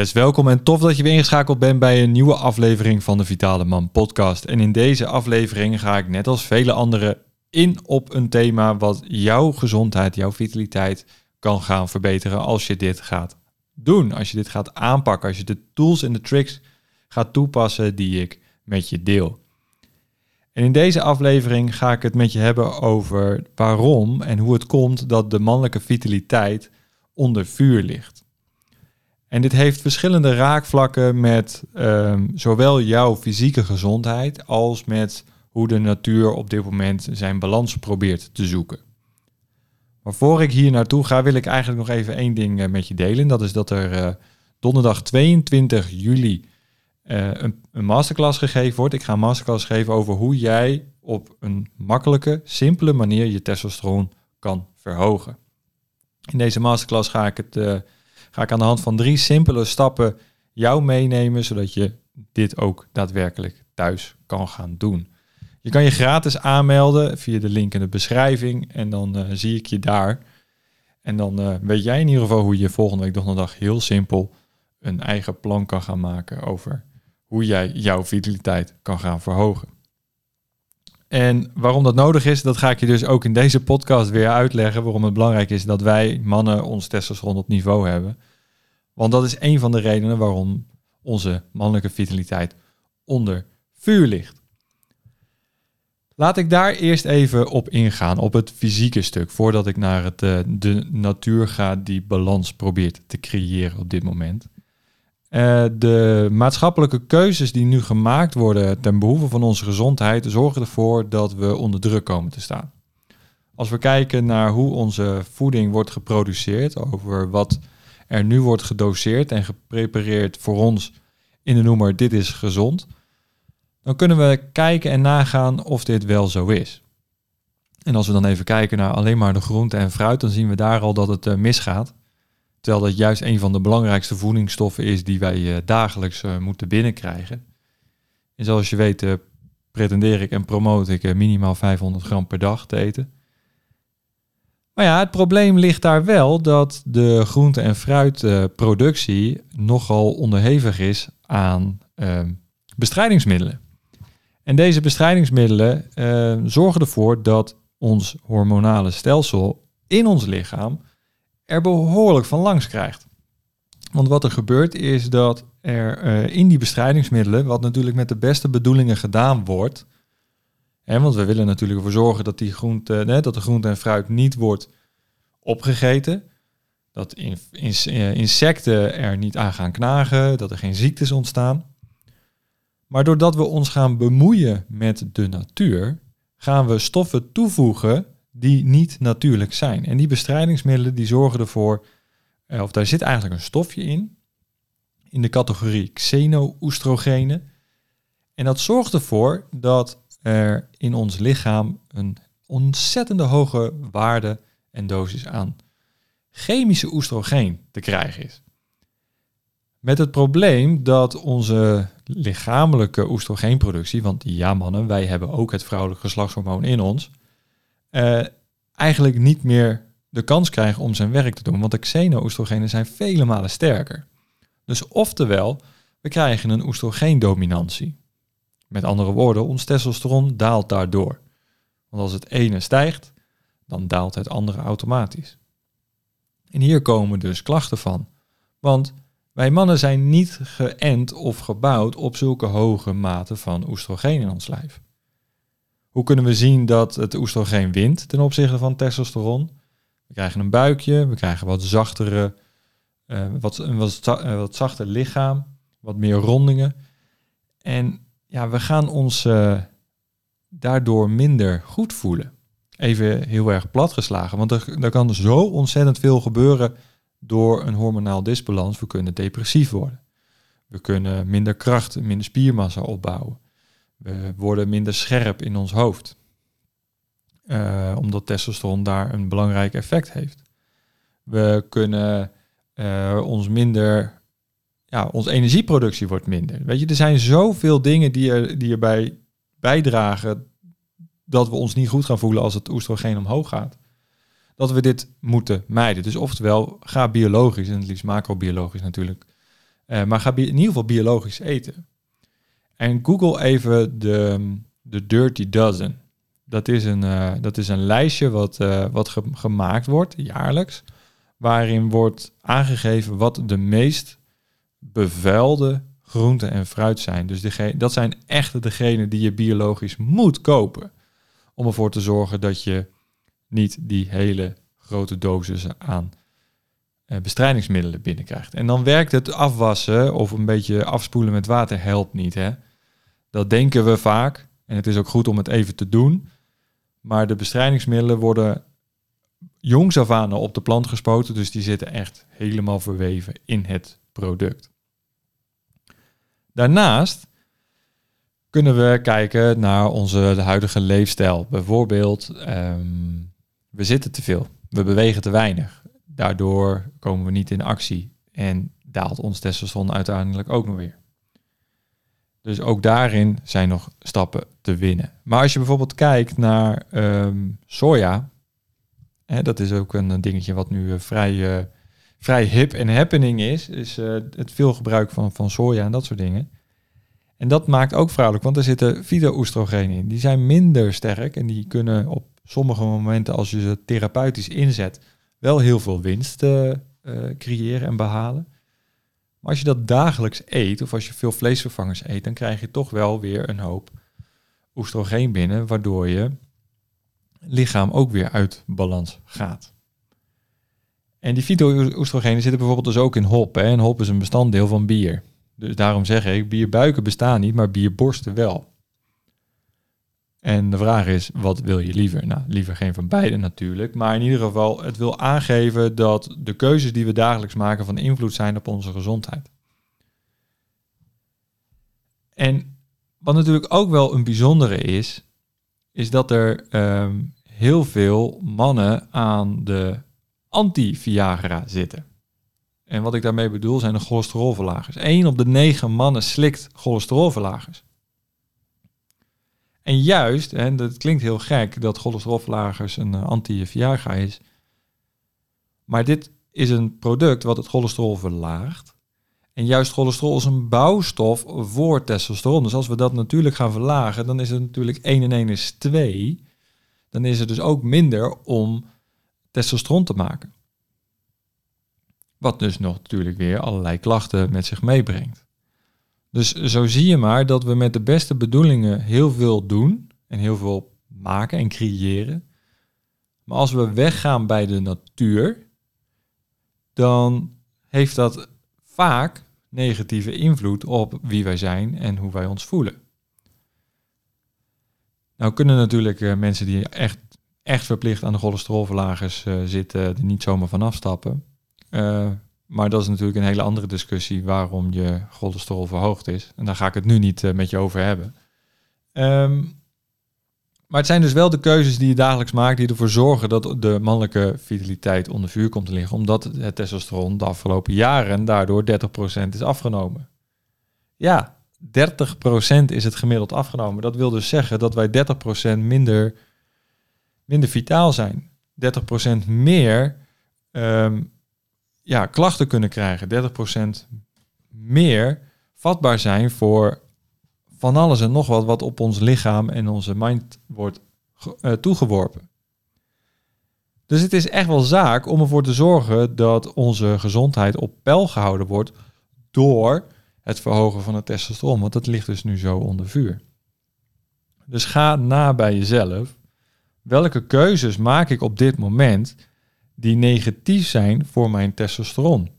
Welkom en tof dat je weer ingeschakeld bent bij een nieuwe aflevering van de Vitale Man podcast. En in deze aflevering ga ik net als vele anderen in op een thema wat jouw gezondheid, jouw vitaliteit kan gaan verbeteren als je dit gaat doen. Als je dit gaat aanpakken, als je de tools en de tricks gaat toepassen die ik met je deel. En in deze aflevering ga ik het met je hebben over waarom en hoe het komt dat de mannelijke vitaliteit onder vuur ligt. En dit heeft verschillende raakvlakken met ehm, zowel jouw fysieke gezondheid als met hoe de natuur op dit moment zijn balans probeert te zoeken. Maar voor ik hier naartoe ga, wil ik eigenlijk nog even één ding eh, met je delen. Dat is dat er uh, donderdag 22 juli uh, een, een, masterclass gegeven wordt. Ik ga een masterclass geven over hoe jij op een makkelijke, simpele manier je testosteron kan verhogen. In deze masterclass ga ik, het, ga ik aan de hand van drie simpele stappen jou meenemen, zodat je dit ook daadwerkelijk thuis kan gaan doen. Je kan je gratis aanmelden via de link in de beschrijving en dan uh, zie ik je daar. En dan uh, weet jij in ieder geval hoe je volgende week donderdag heel simpel een eigen plan kan gaan maken over hoe jij jouw vitaliteit kan gaan verhogen. En waarom dat nodig is, dat ga ik je dus ook in deze podcast weer uitleggen. Waarom het belangrijk is dat wij mannen ons testosteron op niveau hebben. Want dat is een van de redenen waarom onze mannelijke vitaliteit onder vuur ligt. Laat ik daar eerst even op ingaan, op het fysieke stuk, voordat ik naar het, uh, de natuur ga die balans probeert te creëren op dit moment. Uh, de maatschappelijke keuzes die nu gemaakt worden ten behoeve van onze gezondheid zorgen ervoor dat we onder druk komen te staan. Als we kijken naar hoe onze voeding wordt geproduceerd, over wat er nu wordt gedoseerd en geprepareerd voor ons in de noemer dit is gezond, dan kunnen we kijken en nagaan of dit wel zo is. En als we dan even kijken naar alleen maar de groente en fruit, dan zien we daar al dat het uh, misgaat. Terwijl dat juist een van de belangrijkste voedingsstoffen is die wij uh, dagelijks uh, moeten binnenkrijgen. En zoals je weet pretendeer ik en promote ik minimaal 500 gram per dag te eten. Maar ja, het probleem ligt daar wel dat de groente- en fruitproductie nogal onderhevig is aan ehm, bestrijdingsmiddelen. En deze bestrijdingsmiddelen zorgen ervoor dat ons hormonale stelsel in ons lichaam er behoorlijk van langs krijgt. Want wat er gebeurt is dat er uh, in die bestrijdingsmiddelen, wat natuurlijk met de beste bedoelingen gedaan wordt, hè, want we willen natuurlijk ervoor zorgen dat, die groente, hè, dat de groente en fruit niet wordt opgegeten, dat in, in, uh, insecten er niet aan gaan knagen, dat er geen ziektes ontstaan. Maar doordat we ons gaan bemoeien met de natuur, gaan we stoffen toevoegen die niet natuurlijk zijn. En die bestrijdingsmiddelen die zorgen ervoor, eh, of daar zit eigenlijk een stofje in, in de categorie xeno-oestrogenen. En dat zorgt ervoor dat er in ons lichaam een ontzettende hoge waarde en dosis aan chemische oestrogeen te krijgen is. Met het probleem dat onze lichamelijke oestrogeenproductie, want ja mannen, wij hebben ook het vrouwelijk geslachtshormoon in ons, uh, eigenlijk niet meer de kans krijgen om zijn werk te doen. Want de xeno-oestrogenen zijn vele malen sterker. Dus oftewel, we krijgen een oestrogeendominantie. Met andere woorden, ons testosteron daalt daardoor. Want als het ene stijgt, dan daalt het andere automatisch. En hier komen dus klachten van. Want wij mannen zijn niet geënt of gebouwd op zulke hoge maten van oestrogeen in ons lijf. Hoe kunnen we zien dat het oestrogeen wint ten opzichte van testosteron? We krijgen een buikje, we krijgen wat zachtere, uh, wat, wat, wat zachter lichaam, wat meer rondingen. En ja, we gaan ons uh, daardoor minder goed voelen. Even heel erg platgeslagen, want er, er kan zo ontzettend veel gebeuren door een hormonaal disbalans. We kunnen depressief worden. We kunnen minder kracht, minder spiermassa opbouwen. We worden minder scherp in ons hoofd. Uh, omdat testosteron daar een belangrijk effect heeft. We kunnen uh, ons minder, ja, onze energieproductie wordt minder. Weet je, er zijn zoveel dingen die, er, die erbij bijdragen dat we ons niet goed gaan voelen als het oestrogeen omhoog gaat dat we dit moeten mijden. Dus oftewel, ga biologisch, en het liefst macrobiologisch natuurlijk, Uh, maar ga in ieder geval biologisch eten. En google even de, de Dirty Dozen. Dat is een, uh, dat is een lijstje wat, uh, wat ge gemaakt wordt jaarlijks. Waarin wordt aangegeven wat de meest bevuilde groenten en fruit zijn. Dus dat zijn echt degenen die je biologisch moet kopen. Om ervoor te zorgen dat je niet die hele grote dosissen aan uh, bestrijdingsmiddelen binnenkrijgt. En dan werkt het afwassen of een beetje afspoelen met water helpt niet. Hè? Dat denken we vaak. En het is ook goed om het even te doen. Maar de bestrijdingsmiddelen worden jongs af aan op de plant gespoten. Dus die zitten echt helemaal verweven in het product. Daarnaast kunnen we kijken naar onze huidige leefstijl. Bijvoorbeeld, ehm, we zitten te veel, we bewegen te weinig. Daardoor komen we niet in actie en daalt ons testosteron uiteindelijk ook nog weer. Dus ook daarin zijn nog stappen te winnen. Maar als je bijvoorbeeld kijkt naar um, soja, hè, dat is ook een dingetje wat nu uh, vrij, uh, vrij hip en happening is, is uh, het veel gebruik van, van soja en dat soort dingen. En dat maakt ook vrouwelijk, want er zitten fyto-oestrogenen in. Die zijn minder sterk en die kunnen op sommige momenten, als je ze therapeutisch inzet, wel heel veel winst creëren en behalen. Maar als je dat dagelijks eet, of als je veel vleesvervangers eet, dan krijg je toch wel weer een hoop oestrogeen binnen, waardoor je lichaam ook weer uit balans gaat. En die fyto-oestrogenen zitten bijvoorbeeld dus ook in hop. Hè? En hop is een bestanddeel van bier. Dus daarom zeg ik, bierbuiken bestaan niet, maar bierborsten wel. En de vraag is, wat wil je liever? Nou, liever geen van beide natuurlijk. Maar in ieder geval, het wil aangeven dat de keuzes die we dagelijks maken van invloed zijn op onze gezondheid. En wat natuurlijk ook wel een bijzondere is, is dat er ehm, heel veel mannen aan de anti-Viagra zitten. En wat ik daarmee bedoel zijn de cholesterolverlagers. 1 op de 9 mannen slikt cholesterolverlagers. En juist, en dat klinkt heel gek dat cholesterolverlagers een uh, anti-Viagra is. Maar dit is een product wat het cholesterol verlaagt. En juist cholesterol is een bouwstof voor testosteron. Dus als we dat natuurlijk gaan verlagen, dan is het natuurlijk 1 en 1 is 2. Dan is het dus ook minder om testosteron te maken. Wat dus nog natuurlijk weer allerlei klachten met zich meebrengt. Dus zo zie je maar dat we met de beste bedoelingen heel veel doen en heel veel maken en creëren. Maar als we weggaan bij de natuur, dan heeft dat vaak negatieve invloed op wie wij zijn en hoe wij ons voelen. Nou kunnen natuurlijk uh, mensen die echt, echt verplicht aan de cholesterolverlagers uh, zitten, er niet zomaar van afstappen. Uh, maar dat is natuurlijk een hele andere discussie waarom je cholesterol verhoogd is. En daar ga ik het nu niet uh, met je over hebben. Um, maar het zijn dus wel de keuzes die je dagelijks maakt die ervoor zorgen dat de mannelijke vitaliteit onder vuur komt te liggen. Omdat het testosteron de afgelopen jaren daardoor 30% is afgenomen. Ja, 30% is het gemiddeld afgenomen. Dat wil dus zeggen dat wij 30% minder, minder vitaal zijn. 30% meer um, ja, klachten kunnen krijgen. 30% meer vatbaar zijn voor van alles en nog wat wat op ons lichaam en onze mind wordt uh, toegeworpen. Dus het is echt wel zaak om ervoor te zorgen dat onze gezondheid op peil gehouden wordt door het verhogen van het testosteron, want dat ligt dus nu zo onder vuur. Dus ga na bij jezelf. Welke keuzes maak ik op dit moment die negatief zijn voor mijn testosteron.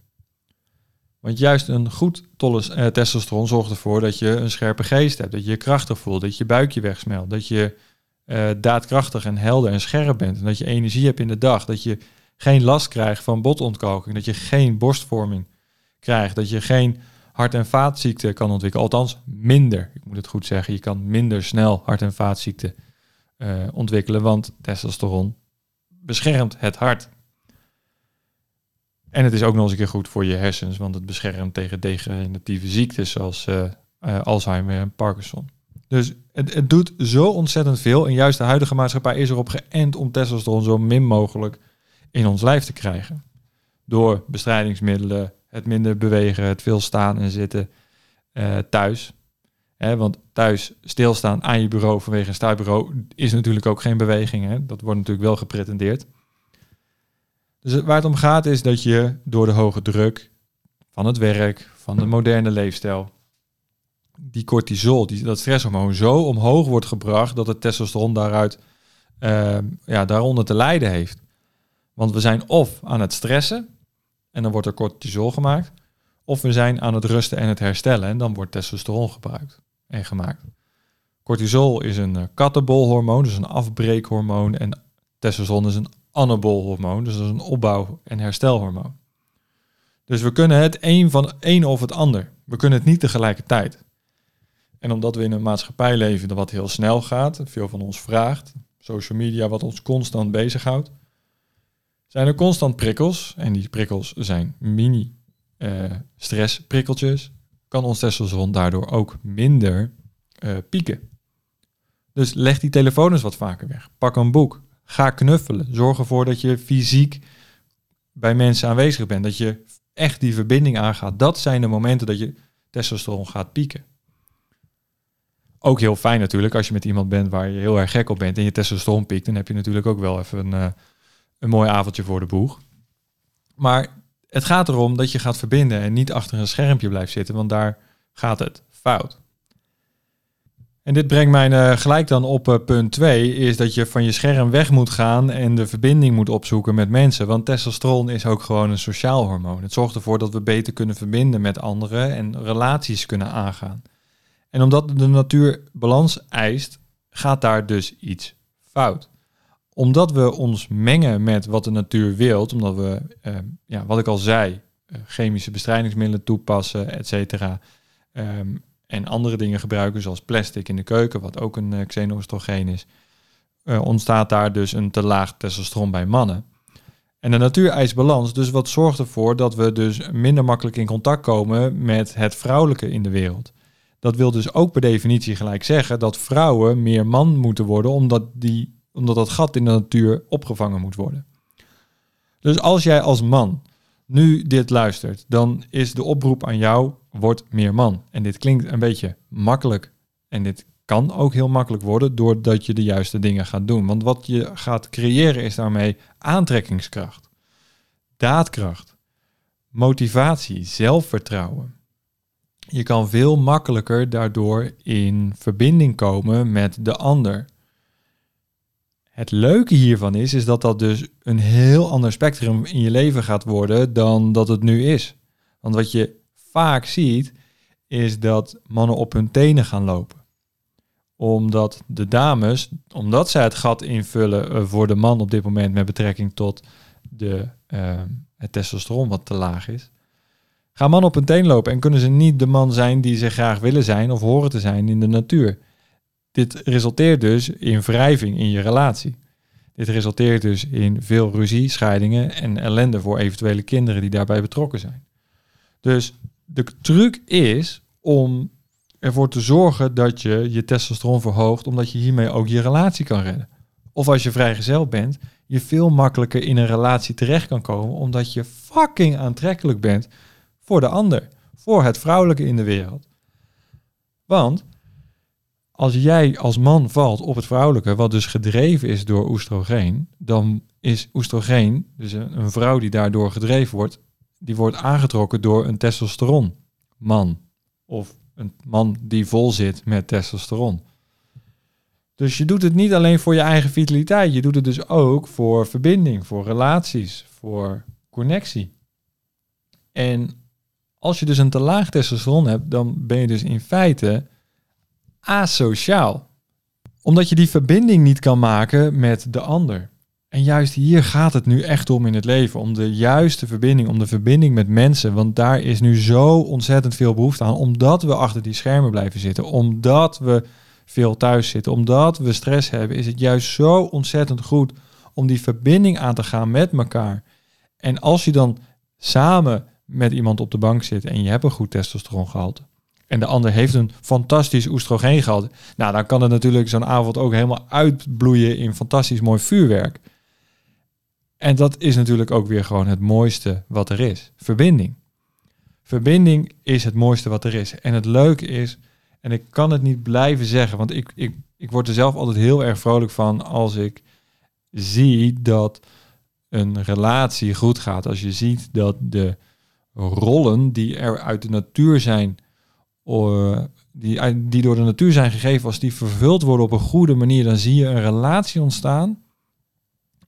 Want juist een goed uh, testosteron zorgt ervoor dat je een scherpe geest hebt, dat je je krachtig voelt, dat je buikje wegsmelt, dat je uh, daadkrachtig en helder en scherp bent, en dat je energie hebt in de dag, dat je geen last krijgt van botontkalking, dat je geen borstvorming krijgt, dat je geen hart- en vaatziekten kan ontwikkelen, althans minder, ik moet het goed zeggen, je kan minder snel hart- en vaatziekten uh, ontwikkelen, want testosteron beschermt het hart. En het is ook nog eens een keer goed voor je hersens, want het beschermt tegen degeneratieve ziektes zoals uh, uh, Alzheimer en Parkinson. Dus het, het, doet zo ontzettend veel. En juist de huidige maatschappij is erop geënt om testosteron zo min mogelijk in ons lijf te krijgen. Door bestrijdingsmiddelen, het minder bewegen, het veel staan en zitten uh, thuis. Want thuis stilstaan aan je bureau vanwege een stuitbureau is natuurlijk ook geen beweging. Hè? Dat wordt natuurlijk wel gepretendeerd. Dus waar het om gaat is dat je door de hoge druk van het werk, van de moderne leefstijl, die cortisol, die, dat stresshormoon, zo omhoog wordt gebracht dat het testosteron daaruit, uh, ja, daaronder te lijden heeft. Want we zijn of aan het stressen en dan wordt er cortisol gemaakt, of we zijn aan het rusten en het herstellen en dan wordt testosteron gebruikt en gemaakt. Cortisol is een katabolhormoon, dus een afbreekhormoon en testosteron is een anabolhormoon, dus dat is een opbouw- en herstelhormoon. Dus we kunnen het een van een of het ander. We kunnen het niet tegelijkertijd. En omdat we in een maatschappij leven wat heel snel gaat, veel van ons vraagt, social media wat ons constant bezighoudt, zijn er constant prikkels. En die prikkels zijn mini uh, stressprikkeltjes. Kan ons testosteron daardoor ook minder uh, pieken. Dus leg die telefoon eens wat vaker weg. Pak een boek. Ga knuffelen. Zorg ervoor dat je fysiek bij mensen aanwezig bent. Dat je echt die verbinding aangaat. Dat zijn de momenten dat je testosteron gaat pieken. Ook heel fijn natuurlijk als je met iemand bent waar je heel erg gek op bent en je testosteron piekt. Dan heb je natuurlijk ook wel even een, uh, een mooi avondje voor de boeg. Maar het gaat erom dat je gaat verbinden en niet achter een schermpje blijft zitten, want daar gaat het fout. En dit brengt mij uh, gelijk dan op uh, punt 2, is dat je van je scherm weg moet gaan en de verbinding moet opzoeken met mensen. Want testosteron is ook gewoon een sociaal hormoon. Het zorgt ervoor dat we beter kunnen verbinden met anderen en relaties kunnen aangaan. En omdat de natuur balans eist, gaat daar dus iets fout. Omdat we ons mengen met wat de natuur wil, omdat we, uh, ja, wat ik al zei, chemische bestrijdingsmiddelen toepassen, et cetera. Um, en andere dingen gebruiken, zoals plastic in de keuken, wat ook een uh, xenoestrogeen is, uh, ontstaat daar dus een te laag testosteron bij mannen. En de natuur eist balans, dus wat zorgt ervoor dat we dus minder makkelijk in contact komen met het vrouwelijke in de wereld. Dat wil dus ook per definitie gelijk zeggen dat vrouwen meer man moeten worden, omdat, die, omdat dat gat in de natuur opgevangen moet worden. Dus als jij als man nu dit luistert, dan is de oproep aan jou, word meer man. En dit klinkt een beetje makkelijk. En dit kan ook heel makkelijk worden doordat je de juiste dingen gaat doen. Want wat je gaat creëren is daarmee aantrekkingskracht, daadkracht, motivatie, zelfvertrouwen. Je kan veel makkelijker daardoor in verbinding komen met de ander. Het leuke hiervan is, is dat dat dus een heel ander spectrum in je leven gaat worden dan dat het nu is. Want wat je vaak ziet, is dat mannen op hun tenen gaan lopen. Omdat de dames, omdat zij het gat invullen eh, voor de man op dit moment met betrekking tot de, uh, het testosteron wat te laag is, gaan mannen op hun teen lopen en kunnen ze niet de man zijn die ze graag willen zijn of horen te zijn in de natuur. Dit resulteert dus in wrijving in je relatie. Dit resulteert dus in veel ruzie, scheidingen en ellende voor eventuele kinderen die daarbij betrokken zijn. Dus de truc is om ervoor te zorgen dat je je testosteron verhoogt, omdat je hiermee ook je relatie kan redden. Of als je vrijgezel bent, je veel makkelijker in een relatie terecht kan komen, omdat je fucking aantrekkelijk bent voor de ander, voor het vrouwelijke in de wereld. Want als jij als man valt op het vrouwelijke, wat dus gedreven is door oestrogeen, dan is oestrogeen, dus een, vrouw die daardoor gedreven wordt, die wordt aangetrokken door een testosteron man. Of een man die vol zit met testosteron. Dus je doet het niet alleen voor je eigen vitaliteit, je doet het dus ook voor verbinding, voor relaties, voor connectie. En als je dus een te laag testosteron hebt, dan ben je dus in feite asociaal. Omdat je die verbinding niet kan maken met de ander. En juist hier gaat het nu echt om in het leven. Om de juiste verbinding, om de verbinding met mensen. Want daar is nu zo ontzettend veel behoefte aan. Omdat we achter die schermen blijven zitten. Omdat we veel thuis zitten. Omdat we stress hebben. Is het juist zo ontzettend goed om die verbinding aan te gaan met elkaar. En als je dan samen met iemand op de bank zit en je hebt een goed testosterongehalte en de ander heeft een fantastisch oestrogeen gehad. Nou, dan kan het natuurlijk zo'n avond ook helemaal uitbloeien in fantastisch mooi vuurwerk. En dat is natuurlijk ook weer gewoon het mooiste wat er is. Verbinding. verbinding is het mooiste wat er is. En het leuke is, en ik kan het niet blijven zeggen, want ik, ik, ik word er zelf altijd heel erg vrolijk van als ik zie dat een relatie goed gaat. Als je ziet dat de rollen die er uit de natuur zijn, die, die door de natuur zijn gegeven, als die vervuld worden op een goede manier, dan zie je een relatie ontstaan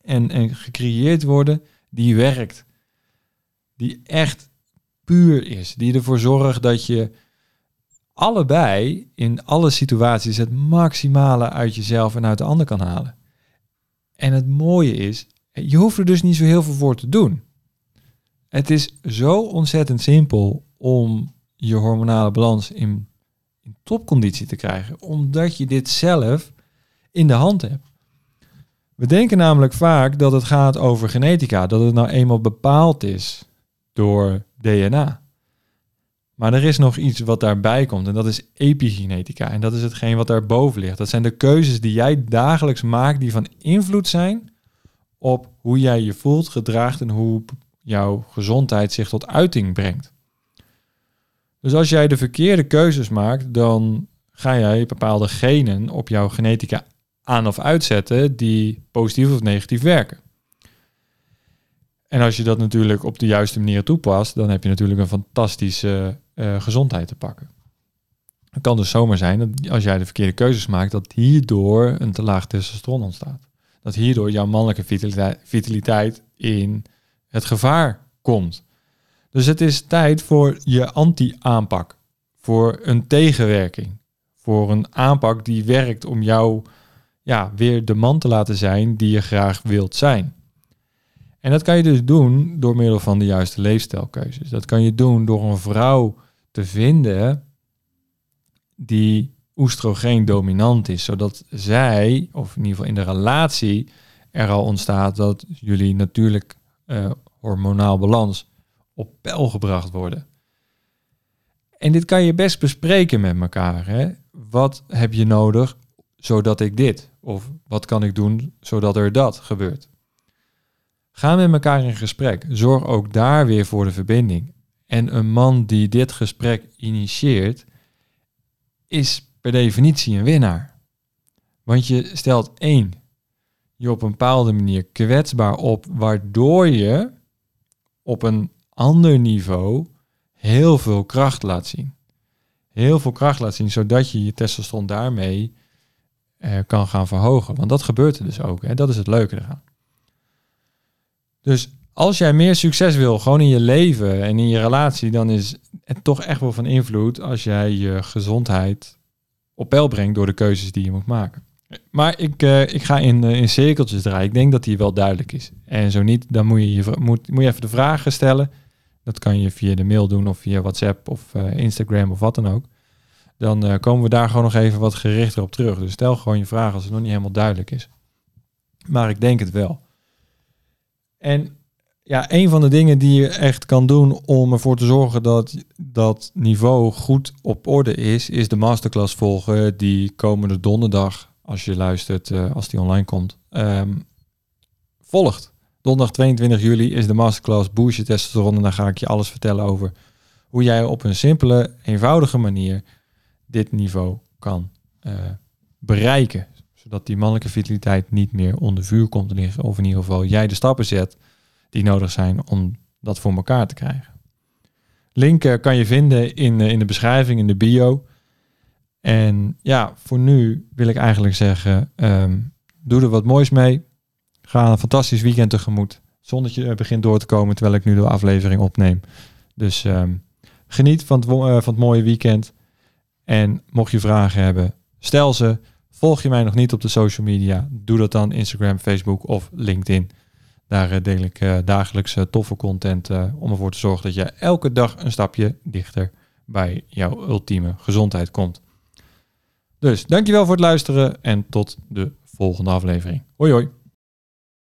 en, en gecreëerd worden die werkt. Die echt puur is. Die ervoor zorgt dat je allebei in alle situaties het maximale uit jezelf en uit de ander kan halen. En het mooie is, je hoeft er dus niet zo heel veel voor te doen. Het is zo ontzettend simpel om je hormonale balans in, in topconditie te krijgen, omdat je dit zelf in de hand hebt. We denken namelijk vaak dat het gaat over genetica, dat het nou eenmaal bepaald is door DNA. Maar er is nog iets wat daarbij komt en dat is epigenetica. En dat is hetgeen wat daarboven ligt. Dat zijn de keuzes die jij dagelijks maakt die van invloed zijn op hoe jij je voelt, gedraagt en hoe jouw gezondheid zich tot uiting brengt. Dus als jij de verkeerde keuzes maakt, dan ga jij bepaalde genen op jouw genetica aan of uitzetten die positief of negatief werken. En als je dat natuurlijk op de juiste manier toepast, dan heb je natuurlijk een fantastische uh, gezondheid te pakken. Het kan dus zomaar zijn dat als jij de verkeerde keuzes maakt, dat hierdoor een te laag testosteron ontstaat. Dat hierdoor jouw mannelijke vitaliteit, vitaliteit in het gevaar komt. Dus het is tijd voor je anti-aanpak, voor een tegenwerking, voor een aanpak die werkt om jou ja, weer de man te laten zijn die je graag wilt zijn. En dat kan je dus doen door middel van de juiste leefstijlkeuzes. Dat kan je doen door een vrouw te vinden die oestrogeen dominant is, zodat zij, of in ieder geval in de relatie, er al ontstaat dat jullie natuurlijk uh, hormonaal balans op peil gebracht worden. En dit kan je best bespreken met elkaar. Hè? Wat heb je nodig zodat ik dit? Of wat kan ik doen zodat er dat gebeurt? Ga met elkaar in gesprek. Zorg ook daar weer voor de verbinding. En een man die dit gesprek initieert, is per definitie een winnaar. Want je stelt één, je op een bepaalde manier kwetsbaar op, waardoor je op een ander niveau heel veel kracht laat zien. Heel veel kracht laat zien, zodat je je testosteron daarmee eh, kan gaan verhogen. Want dat gebeurt er dus ook. Hè? Dat is het leuke eraan. Dus als jij meer succes wil, gewoon in je leven en in je relatie, dan is het toch echt wel van invloed als jij je gezondheid op peil brengt door de keuzes die je moet maken. Maar ik, uh, ik ga in, uh, in cirkeltjes draaien. Ik denk dat die wel duidelijk is. En zo niet, dan moet je, je, moet, moet je even de vragen stellen. Dat kan je via de mail doen of via WhatsApp of Instagram of wat dan ook. Dan komen we daar gewoon nog even wat gerichter op terug. Dus stel gewoon je vraag als het nog niet helemaal duidelijk is. Maar ik denk het wel. En ja, een van de dingen die je echt kan doen om ervoor te zorgen dat dat niveau goed op orde is, is de masterclass volgen die komende donderdag, als je luistert, uh, als die online komt, um, volgt. Donderdag 22 juli is de masterclass Boost je testosteron en dan ga ik je alles vertellen over hoe jij op een simpele, eenvoudige manier dit niveau kan uh, bereiken. Zodat die mannelijke vitaliteit niet meer onder vuur komt te liggen. Of in ieder geval jij de stappen zet die nodig zijn om dat voor elkaar te krijgen. Link kan je vinden in, in de beschrijving, in de bio. En ja, voor nu wil ik eigenlijk zeggen, ehm, doe er wat moois mee. Ga een fantastisch weekend tegemoet. Zonnetje begint door te komen terwijl ik nu de aflevering opneem. Dus ehm, geniet van het, van het mooie weekend. En mocht je vragen hebben, stel ze. Volg je mij nog niet op de social media? Doe dat dan Instagram, Facebook of LinkedIn. Daar eh, deel ik uh, dagelijks toffe content om ervoor te zorgen dat je elke dag een stapje dichter bij jouw ultieme gezondheid komt. Dus dankjewel voor het luisteren en tot de volgende aflevering. Hoi hoi.